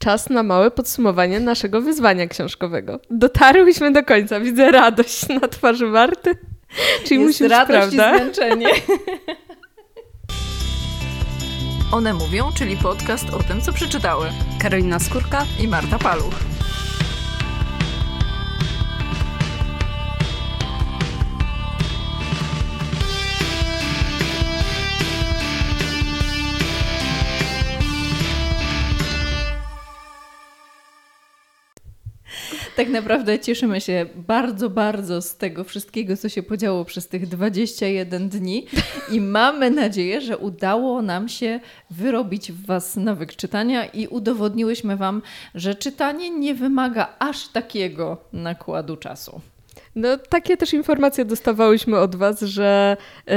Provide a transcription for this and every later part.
czas na małe podsumowanie naszego wyzwania książkowego. Dotarłyśmy do końca. Widzę radość na twarzy Marty. Czyli Jest musi być radość prawda. i zmęczenie. One mówią, czyli podcast o tym, co przeczytały. Karolina Skórka. I Marta Paluch. Tak naprawdę cieszymy się bardzo, bardzo z tego wszystkiego, co się podziało przez tych 21 dni i mamy nadzieję, że udało nam się wyrobić w Was nawyk czytania i udowodniłyśmy Wam, że czytanie nie wymaga aż takiego nakładu czasu. No, takie też informacje dostawałyśmy od Was, że yy,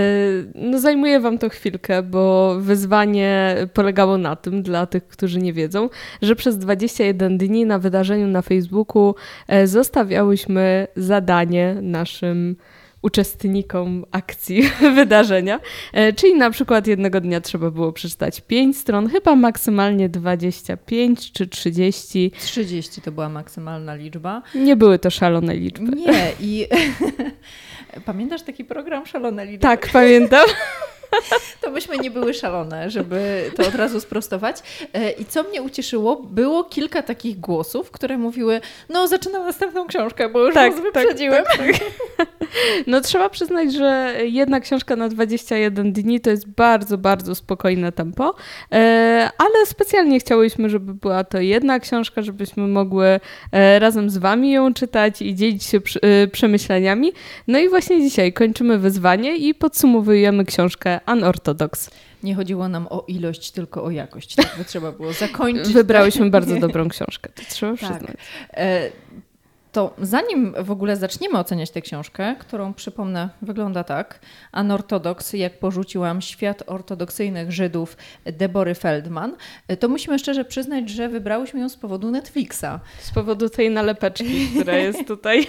no, zajmuje Wam to chwilkę, bo wyzwanie polegało na tym, dla tych, którzy nie wiedzą, że przez 21 dni na wydarzeniu na Facebooku e, zostawiałyśmy zadanie naszym uczestnikom akcji wydarzenia. E, Czyli na przykład jednego dnia trzeba było przeczytać 5 stron, chyba maksymalnie 25 czy 30. 30 to była maksymalna liczba. Nie były to szalone liczby. Nie, i pamiętasz taki program Szalone Liczby? Tak, pamiętam. To myśmy nie były szalone, żeby to od razu sprostować. E, I co mnie ucieszyło, było kilka takich głosów, które mówiły, no zaczynam następną książkę, bo już Tak, tak, wyprzedziłem. No trzeba przyznać, że jedna książka na 21 dni to jest bardzo, bardzo spokojne tempo, e, ale specjalnie chciałyśmy, żeby była to jedna książka, żebyśmy mogły e, razem z Wami ją czytać i dzielić się przemyśleniami. No i właśnie dzisiaj kończymy wyzwanie i podsumowujemy książkę Unorthodox. Nie chodziło nam o ilość, tylko o jakość. Tak by trzeba było zakończyć. Wybrałyśmy bardzo dobrą książkę, to trzeba Tak. przyznać. To zanim w ogóle zaczniemy oceniać tę książkę, którą przypomnę, wygląda tak. Anortodoks, jak porzuciłam świat ortodoksyjnych Żydów Debory Feldman, to musimy szczerze przyznać, że wybrałyśmy ją z powodu Netflixa. Z powodu tej nalepeczki, która jest tutaj.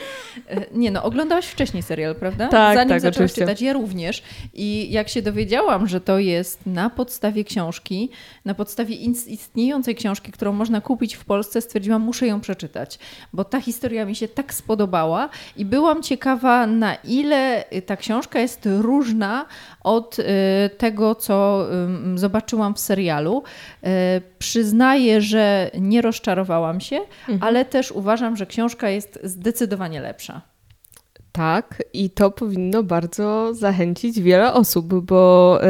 E, Nie no, oglądałaś wcześniej serial, prawda? Tak, Zanim tak, zaczęłaś oczywiście. czytać, ja również. I jak się dowiedziałam, że to jest na podstawie książki, na podstawie istniejącej książki, którą można kupić w Polsce, stwierdziłam, muszę ją przeczytać, bo ta historia mi się tak spodobała i byłam ciekawa, na ile y, ta książka jest różna od y, tego, co zobaczyłam w serialu. Y, Przyznaję, że nie rozczarowałam się, ale też uważam, że książka jest zdecydowanie lepsza. Tak, i to powinno bardzo zachęcić wiele osób, bo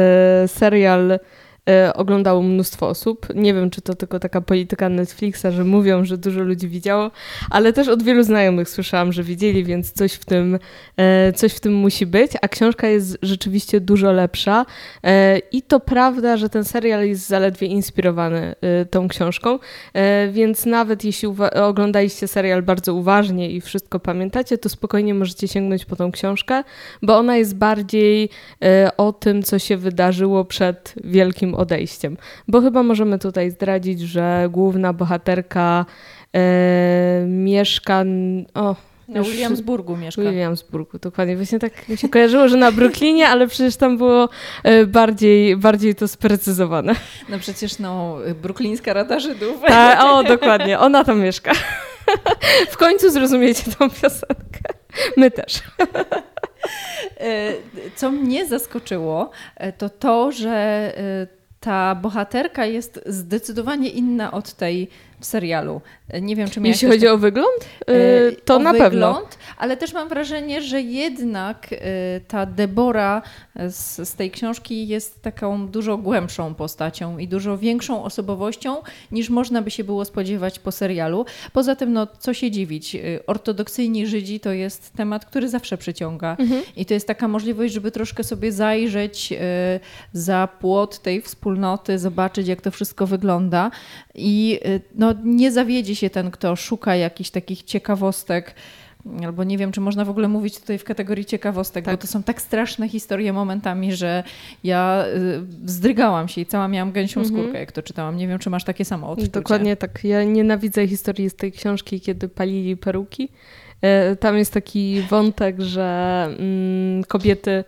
serial oglądało mnóstwo osób. Nie wiem, czy to tylko taka polityka Netflixa, że mówią, że dużo ludzi widziało, ale też od wielu znajomych słyszałam, że widzieli, więc coś w tym, e, coś w tym musi być. A książka jest rzeczywiście dużo lepsza. E, I to prawda, że ten serial jest zaledwie inspirowany e, tą książką, e, więc nawet jeśli oglądaliście serial bardzo uważnie i wszystko pamiętacie, to spokojnie możecie sięgnąć po tą książkę, bo ona jest bardziej e, o tym, co się wydarzyło przed wielkim odejściem. Bo chyba możemy tutaj zdradzić, że główna bohaterka e, mieszka. O, Na już- Williamsburgu mieszka. Williamsburgu, dokładnie. Właśnie tak mi się kojarzyło, że na Brooklynie, ale przecież tam było e, bardziej, bardziej to sprecyzowane. No przecież no, bruklińska Rada Żydów. Ta, o, dokładnie, ona tam mieszka. W końcu zrozumiecie tą piosenkę. My też. E, Co mnie zaskoczyło, e, to to, że ta bohaterka jest zdecydowanie inna od tej w serialu. E, Nie wiem, czy miałeś Jeśli chodzi o wygląd, E, e, to o na wygląd, pewno. Ale też mam wrażenie, że jednak ta Debora z, z tej książki jest taką dużo głębszą postacią i dużo większą osobowością niż można by się było spodziewać po serialu. Poza tym, no co się dziwić, ortodoksyjni Żydzi to jest temat, który zawsze przyciąga i to jest taka możliwość, żeby troszkę sobie zajrzeć za płot tej wspólnoty, zobaczyć jak to wszystko wygląda i e, no, nie zawiedzie się ten, kto szuka jakichś takich ciekawostek. Albo nie wiem, czy można w ogóle mówić tutaj w kategorii ciekawostek, bo Tak. to są tak straszne historie momentami, że ja y, wzdrygałam się i cała miałam gęsią Mhm. skórkę, jak to czytałam. Nie wiem, czy masz takie samo odczucie. Dokładnie tak. Ja nienawidzę historii z tej książki, kiedy palili peruki. E, Tam jest taki wątek, że mm, kobiety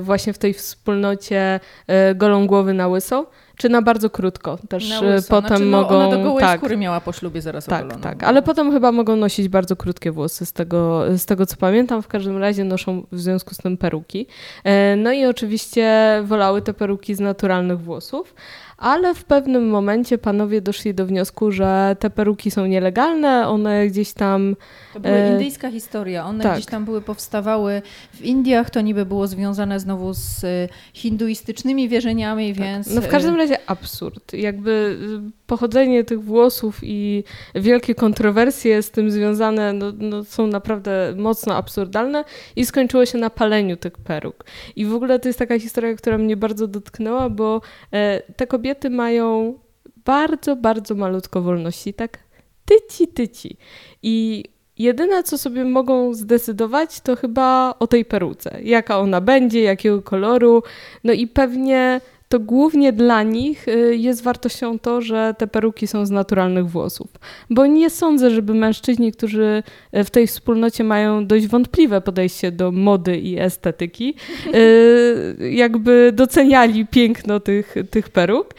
właśnie w tej wspólnocie e, golą głowy na łyso czy na bardzo krótko. Też y, łyso. potem znaczy, no, mogą. Ona do gołej tak, skóry miała po ślubie zaraz tak, ogoloną. tak. Ale potem chyba mogą nosić bardzo krótkie włosy, z tego, z tego co pamiętam. W każdym razie noszą w związku z tym peruki. E, No i oczywiście wolały te peruki z naturalnych włosów. Ale w pewnym momencie panowie doszli do wniosku, że te peruki są nielegalne, one gdzieś tam To była E, indyjska historia. One tak. gdzieś tam były, powstawały w Indiach. To niby było związane znowu z y, hinduistycznymi wierzeniami, więc... No w każdym razie absurd. Jakby pochodzenie tych włosów i wielkie kontrowersje z tym związane no, no, są naprawdę mocno absurdalne i skończyło się na paleniu tych peruk. I w ogóle to jest taka historia, która mnie bardzo dotknęła, bo e, te kobiety mają bardzo, bardzo malutko wolności, tak tyci, tyci. I jedyne, co sobie mogą zdecydować, to chyba o tej peruce. Jaka ona będzie, jakiego koloru. No i pewnie to głównie dla nich y, jest wartością to, że te peruki są z naturalnych włosów. Bo nie sądzę, żeby mężczyźni, którzy y, w tej wspólnocie mają dość wątpliwe podejście do mody i estetyki, y, jakby doceniali piękno tych, tych peruk.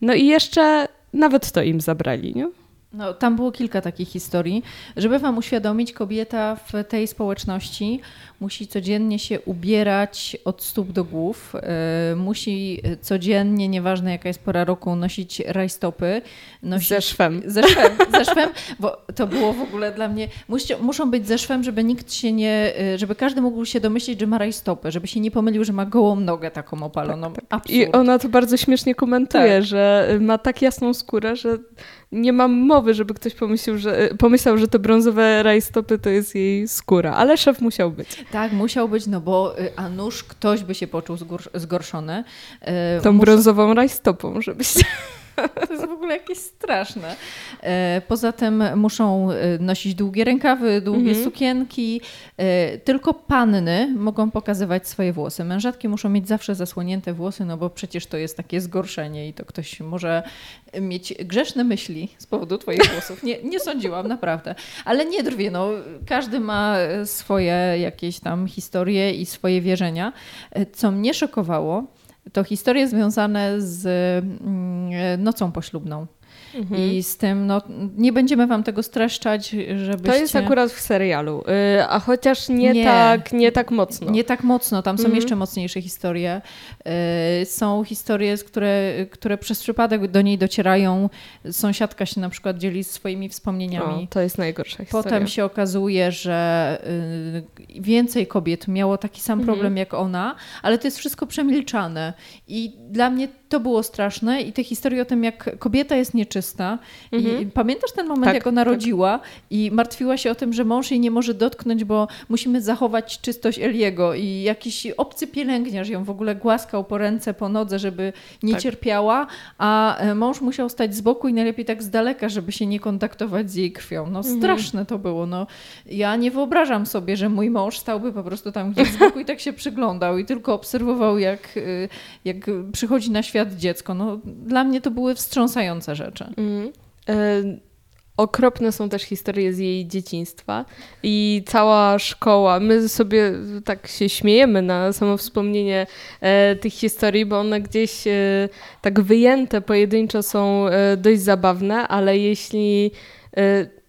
No i jeszcze nawet to im zabrali, nie? No, tam było kilka takich historii. Żeby wam uświadomić, kobieta w tej społeczności musi codziennie się ubierać od stóp do głów. e, musi codziennie, nieważne jaka jest pora roku, nosić rajstopy. Nosić Ze szwem. Ze szwem, ze szwem, bo to było w ogóle dla mnie. Musicie, muszą być ze szwem, żeby nikt się nie, y, żeby każdy mógł się domyślić, że ma rajstopę, żeby się nie pomylił, że ma gołą nogę taką opaloną. Absurd. I ona to bardzo śmiesznie komentuje, Tak. że ma tak jasną skórę, że nie mam mowy, żeby ktoś pomyślał, że, pomyślał, że te brązowe rajstopy to jest jej skóra, ale szef musiał być. Tak, musiał być, no bo y, a nuż ktoś by się poczuł zgorszony. Y, Tą muszą- brązową rajstopą, żebyście... To jest w ogóle jakieś straszne. E, Poza tym muszą e, nosić długie rękawy, długie Mhm. sukienki. E, Tylko panny mogą pokazywać swoje włosy. Mężatki muszą mieć zawsze zasłonięte włosy, no bo przecież to jest takie zgorszenie i to ktoś może mieć grzeszne myśli z powodu twoich włosów. Nie, nie sądziłam, naprawdę. Ale nie drwię, no. Każdy ma swoje jakieś tam historie i swoje wierzenia. Co mnie szokowało, to historie związane z mm, nocą poślubną. I z tym, no, nie będziemy wam tego streszczać, żebyście... To jest akurat w serialu, y, a chociaż nie, Nie. Tak, nie tak mocno. Nie tak mocno, tam są Mhm. jeszcze mocniejsze historie. Y, Są historie, które, które przez przypadek do niej docierają. Sąsiadka się na przykład dzieli swoimi wspomnieniami. o, to jest najgorsza historia. Potem się okazuje, że y, więcej kobiet miało taki sam Mhm. problem jak ona, ale to jest wszystko przemilczane. I dla mnie to było straszne i te historie o tym, jak kobieta jest nieczysta. I Mhm. pamiętasz ten moment, Tak, jak ona tak. rodziła i martwiła się o tym, że mąż jej nie może dotknąć, bo musimy zachować czystość Eliego i jakiś obcy pielęgniarz ją w ogóle głaskał po ręce, po nodze, żeby nie Tak. cierpiała, a e, mąż musiał stać z boku i najlepiej tak z daleka, żeby się nie kontaktować z jej krwią. No Mhm. straszne to było. No, ja nie wyobrażam sobie, że mój mąż stałby po prostu tam gdzieś z boku i tak się przyglądał i tylko obserwował, jak, y, jak przychodzi na świat dziecko. No, dla mnie to były wstrząsające rzeczy. Mhm. E, Okropne są też historie z jej dzieciństwa i cała szkoła. My sobie tak się śmiejemy na samo wspomnienie e, tych historii, bo one gdzieś e, tak wyjęte pojedynczo są e, dość zabawne, ale jeśli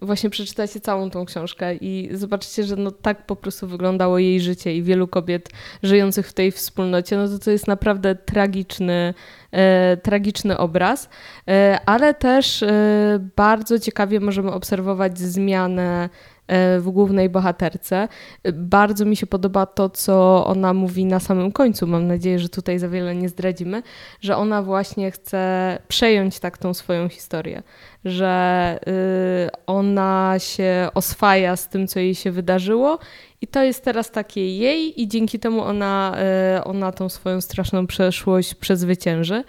właśnie przeczytacie całą tą książkę i zobaczycie, że no tak po prostu wyglądało jej życie i wielu kobiet żyjących w tej wspólnocie, no to to jest naprawdę tragiczny, e, tragiczny obraz. E, ale też bardzo ciekawie możemy obserwować zmianę w głównej bohaterce. E, Bardzo mi się podoba to, co ona mówi na samym końcu. Mam nadzieję, że tutaj za wiele nie zdradzimy, że ona właśnie chce przejąć tak tą swoją historię, że y, ona się oswaja z tym, co jej się wydarzyło i to jest teraz takie jej i dzięki temu ona, y, ona tą swoją straszną przeszłość przezwycięży.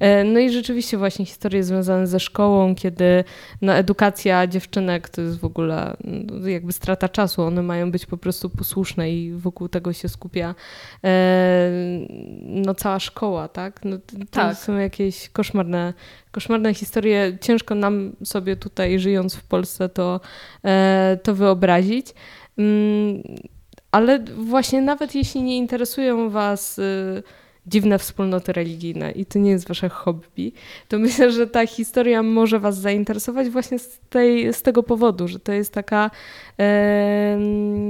E, No i rzeczywiście właśnie historie związane ze szkołą, kiedy no, edukacja dziewczynek to jest w ogóle no, jakby strata czasu. One mają być po prostu posłuszne i wokół tego się skupia e, no, cała szkoła, tak? No, to, Tak. są jakieś koszmarne, koszmarne historie. Ciężko nam sobie tutaj żyjąc w Polsce to, e, to wyobrazić. Mm, ale właśnie nawet jeśli nie interesują Was y, dziwne wspólnoty religijne i to nie jest wasze hobby, to myślę, że ta historia może was zainteresować właśnie z, tej, z tego powodu, że to jest taka e,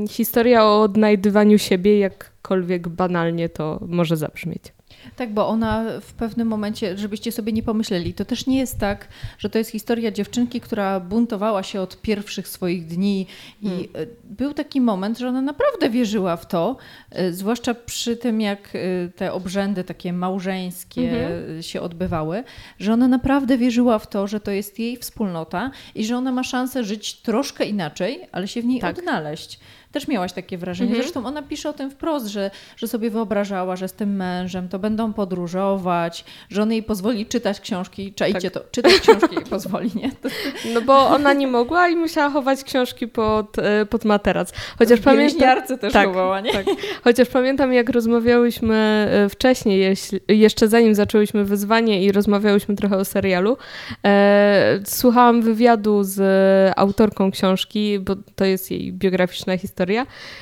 historia o odnajdywaniu siebie, jakkolwiek banalnie to może zabrzmieć. Tak, bo ona w pewnym momencie, żebyście sobie nie pomyśleli, to też nie jest tak, że to jest historia dziewczynki, która buntowała się od pierwszych swoich dni i hmm. E, był taki moment, że ona naprawdę wierzyła w to, e, zwłaszcza przy tym, jak e, te obrzędy takie małżeńskie hmm. się odbywały, że ona naprawdę wierzyła w to, że to jest jej wspólnota i że ona ma szansę żyć troszkę inaczej, ale się w niej tak. odnaleźć. Też miałaś takie wrażenie. Mhm. Zresztą ona pisze o tym wprost, że, że sobie wyobrażała, że z tym mężem to będą podróżować, że on jej pozwoli czytać książki. Czajcie tak. to, czytać książki jej pozwoli, nie? To... No bo ona nie mogła i musiała chować książki pod, e, pod materac. Chociaż pamiętam... też tak, chowała, nie? Tak. Chociaż pamiętam, jak rozmawiałyśmy e, wcześniej, jeszcze zanim zaczęłyśmy wyzwanie i rozmawiałyśmy trochę o serialu, e, słuchałam wywiadu z autorką książki, bo to jest jej biograficzna historia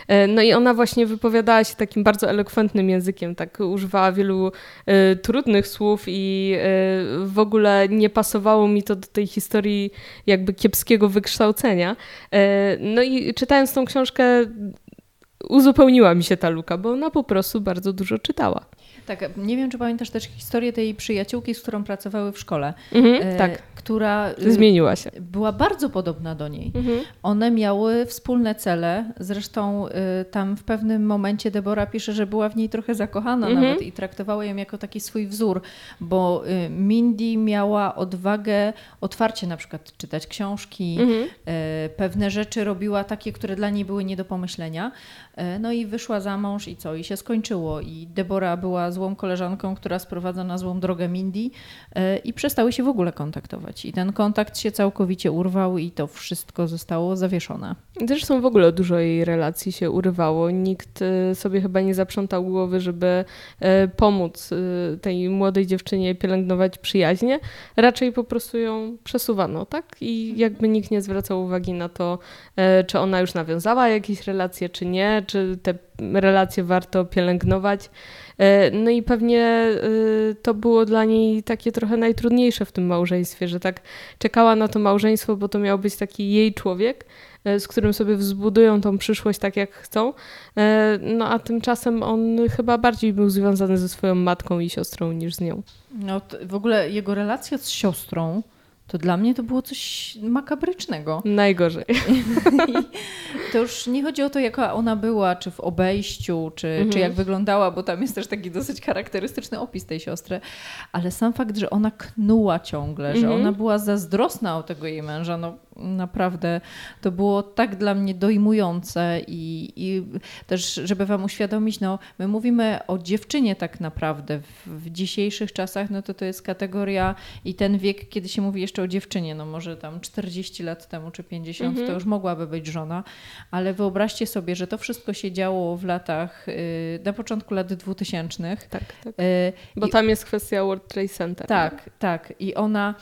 E, no i ona właśnie wypowiadała się takim bardzo elokwentnym językiem, tak używała wielu y, trudnych słów i y, w ogóle nie pasowało mi to do tej historii jakby kiepskiego wykształcenia. No i czytając tą książkę uzupełniła mi się ta luka, bo ona po prostu bardzo dużo czytała. Tak, nie wiem, czy pamiętasz też historię tej przyjaciółki, z którą pracowały w szkole. Mhm, e, tak. Która y, zmieniła się. Była bardzo podobna do niej. Mhm. One miały wspólne cele. Zresztą y, tam w pewnym momencie Debora pisze, że była w niej trochę zakochana mhm. nawet i traktowała ją jako taki swój wzór, bo y, Mindy miała odwagę otwarcie na przykład czytać książki, mhm. y, pewne rzeczy robiła takie, które dla niej były nie do pomyślenia. Y, no i wyszła za mąż i co? I się skończyło. I Debora była złą koleżanką, która sprowadza na złą drogę Mindy e, i przestały się w ogóle kontaktować. I ten kontakt się całkowicie urwał i to wszystko zostało zawieszone. Zresztą w ogóle dużo jej relacji się urywało. Nikt e, sobie chyba nie zaprzątał głowy, żeby e, pomóc tej młodej dziewczynie pielęgnować przyjaźnie. Raczej po prostu ją przesuwano, tak? I jakby nikt nie zwracał uwagi na to, czy ona już nawiązała jakieś relacje, czy nie, czy te relacje warto pielęgnować. E, no i pewnie e, to było dla niej takie trochę najtrudniejsze w tym małżeństwie, że tak czekała na to małżeństwo, bo to miał być taki jej człowiek, e, z którym sobie wzbudują tą przyszłość tak jak chcą. No a tymczasem on chyba bardziej był związany ze swoją matką i siostrą niż z nią. No w ogóle jego relacja z siostrą to dla mnie to było coś makabrycznego. Najgorzej. to już nie chodzi o to, jaka ona była, czy w obejściu, czy, mhm. czy jak wyglądała, bo tam jest też taki dosyć charakterystyczny opis tej siostry, ale sam fakt, że ona knuła ciągle, mhm. że ona była zazdrosna o tego jej męża, no naprawdę to było tak dla mnie dojmujące i, i też, żeby wam uświadomić, no my mówimy o dziewczynie tak naprawdę w, w, dzisiejszych czasach, no to to jest kategoria i ten wiek, kiedy się mówi jeszcze o dziewczynie, no może tam 40 lat temu czy 50, mhm. to już mogłaby być żona, ale wyobraźcie sobie, że to wszystko się działo w latach, y, na początku lat 2000. Tak, tak. Y, Bo tam jest kwestia World Trade Center. Tak, tak. I ona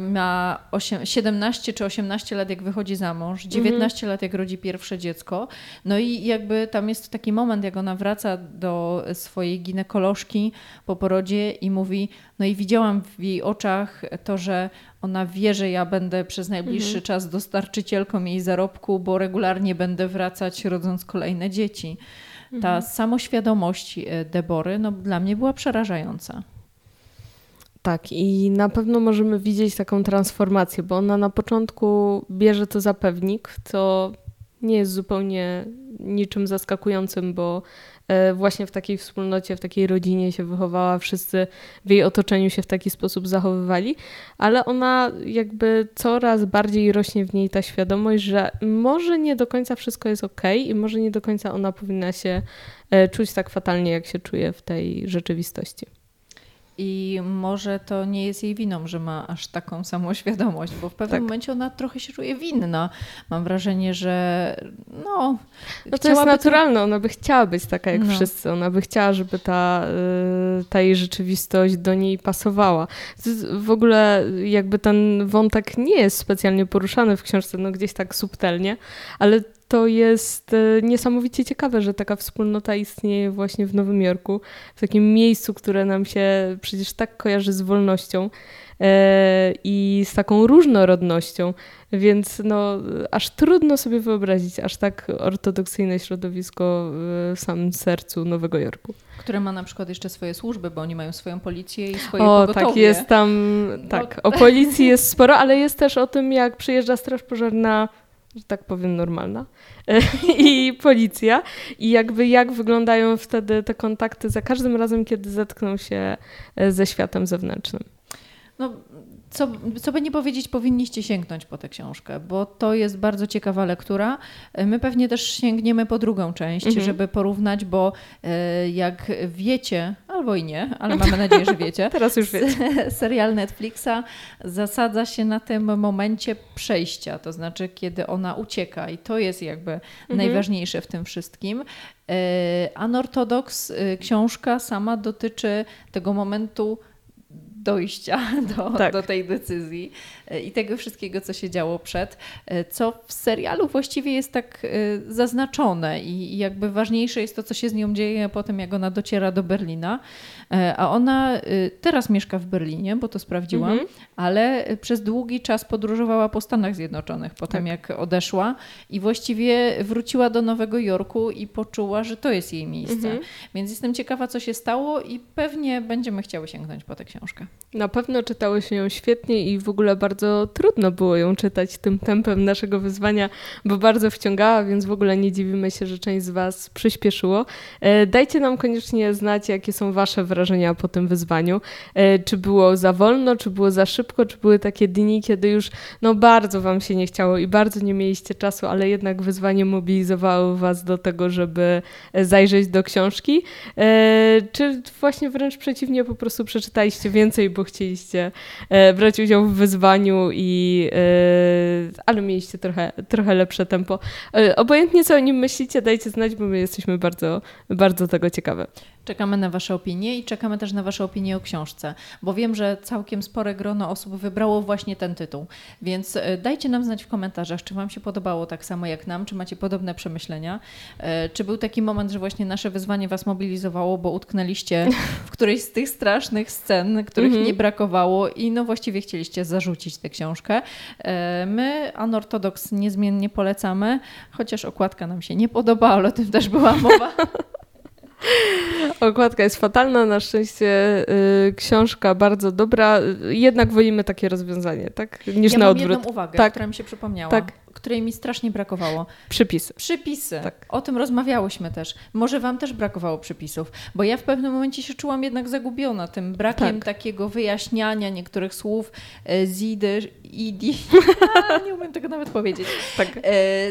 ma 8, 17 czy 18 lat, jak wychodzi za mąż, 19 mhm. lat, jak rodzi pierwsze dziecko. No i jakby tam jest taki moment, jak ona wraca do swojej ginekolożki po porodzie i mówi: No i widziałam w jej oczach to, że ona wie, że ja będę przez najbliższy mhm. czas dostarczycielką jej zarobku, bo regularnie będę wracać, rodząc kolejne dzieci. Ta mhm. samoświadomość e, Debory no, dla mnie była przerażająca. Tak, i na pewno możemy widzieć taką transformację, bo ona na początku bierze to za pewnik, co nie jest zupełnie niczym zaskakującym, bo e, właśnie w takiej wspólnocie, w takiej rodzinie się wychowała, wszyscy w jej otoczeniu się w taki sposób zachowywali, ale ona jakby coraz bardziej rośnie w niej ta świadomość, że może nie do końca wszystko jest ok i może nie do końca ona powinna się e, czuć tak fatalnie, jak się czuje w tej rzeczywistości. I może to nie jest jej winą, że ma aż taką samą świadomość, bo w pewnym tak. momencie ona trochę się czuje winna. Mam wrażenie, że no. No to jest naturalne, to... ona by chciała być taka jak no. wszyscy. Ona by chciała, żeby ta, y, ta jej rzeczywistość do niej pasowała. W ogóle jakby ten wątek nie jest specjalnie poruszany w książce, no gdzieś tak subtelnie, ale to jest niesamowicie ciekawe, że taka wspólnota istnieje właśnie w Nowym Jorku, w takim miejscu, które nam się przecież tak kojarzy z wolnością i z taką różnorodnością, więc no, aż trudno sobie wyobrazić aż tak ortodoksyjne środowisko w samym sercu Nowego Jorku. Które ma na przykład jeszcze swoje służby, bo oni mają swoją policję i swoje o, pogotowie. tak, jest tam, no. tak, o policji jest sporo, ale jest też o tym, jak przyjeżdża straż pożarna że tak powiem, normalna i policja i jakby jak wyglądają wtedy te kontakty za każdym razem, kiedy zetkną się ze światem zewnętrznym. No, co, co by nie powiedzieć, powinniście sięgnąć po tę książkę, bo to jest bardzo ciekawa lektura. My pewnie też sięgniemy po drugą część, mhm. żeby porównać, bo e, jak wiecie, albo i nie, ale mamy nadzieję, że wiecie. Teraz już wiecie. Serial Netflixa zasadza się na tym momencie przejścia, to znaczy kiedy ona ucieka i to jest jakby mhm. najważniejsze w tym wszystkim. Anortodoks e, książka sama dotyczy tego momentu dojścia do, tak. do tej decyzji e, i tego wszystkiego, co się działo przed, e, co w serialu właściwie jest tak e, zaznaczone i jakby ważniejsze jest to, co się z nią dzieje po tym, jak ona dociera do Berlina. A ona teraz mieszka w Berlinie, bo to sprawdziłam, mhm. ale przez długi czas podróżowała po Stanach Zjednoczonych po tak. tym, jak odeszła i właściwie wróciła do Nowego Jorku i poczuła, że to jest jej miejsce. Mhm. Więc jestem ciekawa, co się stało i pewnie będziemy chciały sięgnąć po tę książkę. Na pewno czytało się ją świetnie i w ogóle bardzo trudno było ją czytać tym tempem naszego wyzwania, bo bardzo wciągała, więc w ogóle nie dziwimy się, że część z Was przyspieszyło. E, dajcie nam koniecznie znać, jakie są Wasze wrażenia po tym wyzwaniu. E, czy było za wolno, czy było za szybko, czy były takie dni, kiedy już no bardzo Wam się nie chciało i bardzo nie mieliście czasu, ale jednak wyzwanie mobilizowało Was do tego, żeby zajrzeć do książki. E, czy właśnie wręcz przeciwnie, po prostu przeczytaliście więcej, bo chcieliście e, brać udział w wyzwaniu, i, e, ale mieliście trochę, trochę lepsze tempo. E, obojętnie co o nim myślicie, dajcie znać, bo my jesteśmy bardzo, bardzo tego ciekawe. Czekamy na Wasze opinie i czekamy też na Wasze opinie o książce, bo wiem, że całkiem spore grono osób wybrało właśnie ten tytuł. Więc e, dajcie nam znać w komentarzach, czy Wam się podobało tak samo jak nam, czy macie podobne przemyślenia. E, czy był taki moment, że właśnie nasze wyzwanie Was mobilizowało, bo utknęliście w którejś z tych strasznych scen, których -hmm. nie brakowało i no właściwie chcieliście zarzucić tę książkę. E, my Anortodoks niezmiennie polecamy, chociaż okładka nam się nie podoba, ale o tym też była mowa. Okładka jest fatalna, na szczęście y, książka bardzo dobra. Jednak wolimy takie rozwiązanie, tak? Niż ja na mam odwrót. jedną uwagę, tak. która mi się przypomniała. Tak której mi strasznie brakowało. Przypisy. Przypisy. Tak. O tym rozmawiałyśmy też. Może Wam też brakowało przypisów, bo ja w pewnym momencie się czułam jednak zagubiona tym brakiem tak. takiego wyjaśniania niektórych słów e, z idi, nie umiem tego nawet powiedzieć, tak. E,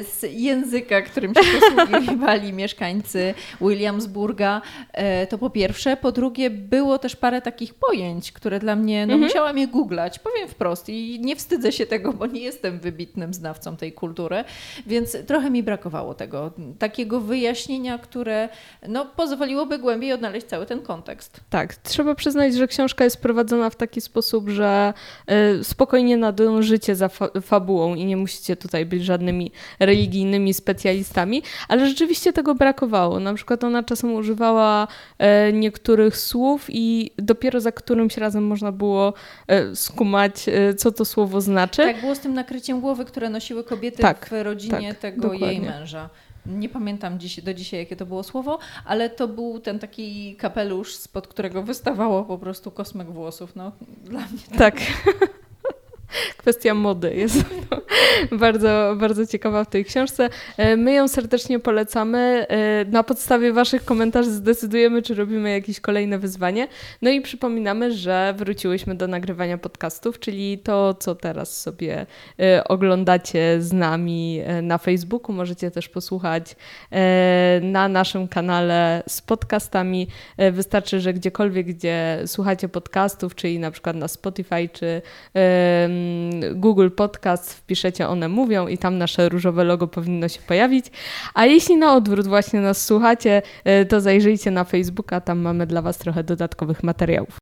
z języka, którym się posługiwali mieszkańcy Williamsburga. E, to po pierwsze. Po drugie, było też parę takich pojęć, które dla mnie, no mhm. musiałam je googlać, powiem wprost i nie wstydzę się tego, bo nie jestem wybitnym znawcą tej kultury, więc trochę mi brakowało tego, takiego wyjaśnienia, które no, pozwoliłoby głębiej odnaleźć cały ten kontekst. Tak, trzeba przyznać, że książka jest prowadzona w taki sposób, że y, spokojnie nadążycie za fa fabułą i nie musicie tutaj być żadnymi religijnymi specjalistami, ale rzeczywiście tego brakowało. Na przykład ona czasem używała y, niektórych słów i dopiero za którymś razem można było y, skumać, co to słowo znaczy. Tak, było z tym nakryciem głowy, które nosiły kobiety tak, w rodzinie tak, tego dokładnie. jej męża. Nie pamiętam dziś, do dzisiaj, jakie to było słowo, ale to był ten taki kapelusz, spod którego wystawało po prostu kosmek włosów. No, dla mnie tak. kwestia mody jest bardzo, bardzo ciekawa w tej książce. E, my ją serdecznie polecamy. E, na podstawie Waszych komentarzy zdecydujemy, czy robimy jakieś kolejne wyzwanie. No i przypominamy, że wróciłyśmy do nagrywania podcastów, czyli to, co teraz sobie e, oglądacie z nami na Facebooku. Możecie też posłuchać na naszym kanale z podcastami. Wystarczy, że gdziekolwiek, gdzie słuchacie podcastów, czyli na przykład na Spotify, czy Google Podcast, wpiszecie one mówią i tam nasze różowe logo powinno się pojawić. A jeśli na odwrót właśnie nas słuchacie, e, to zajrzyjcie na Facebooka, tam mamy dla Was trochę dodatkowych materiałów.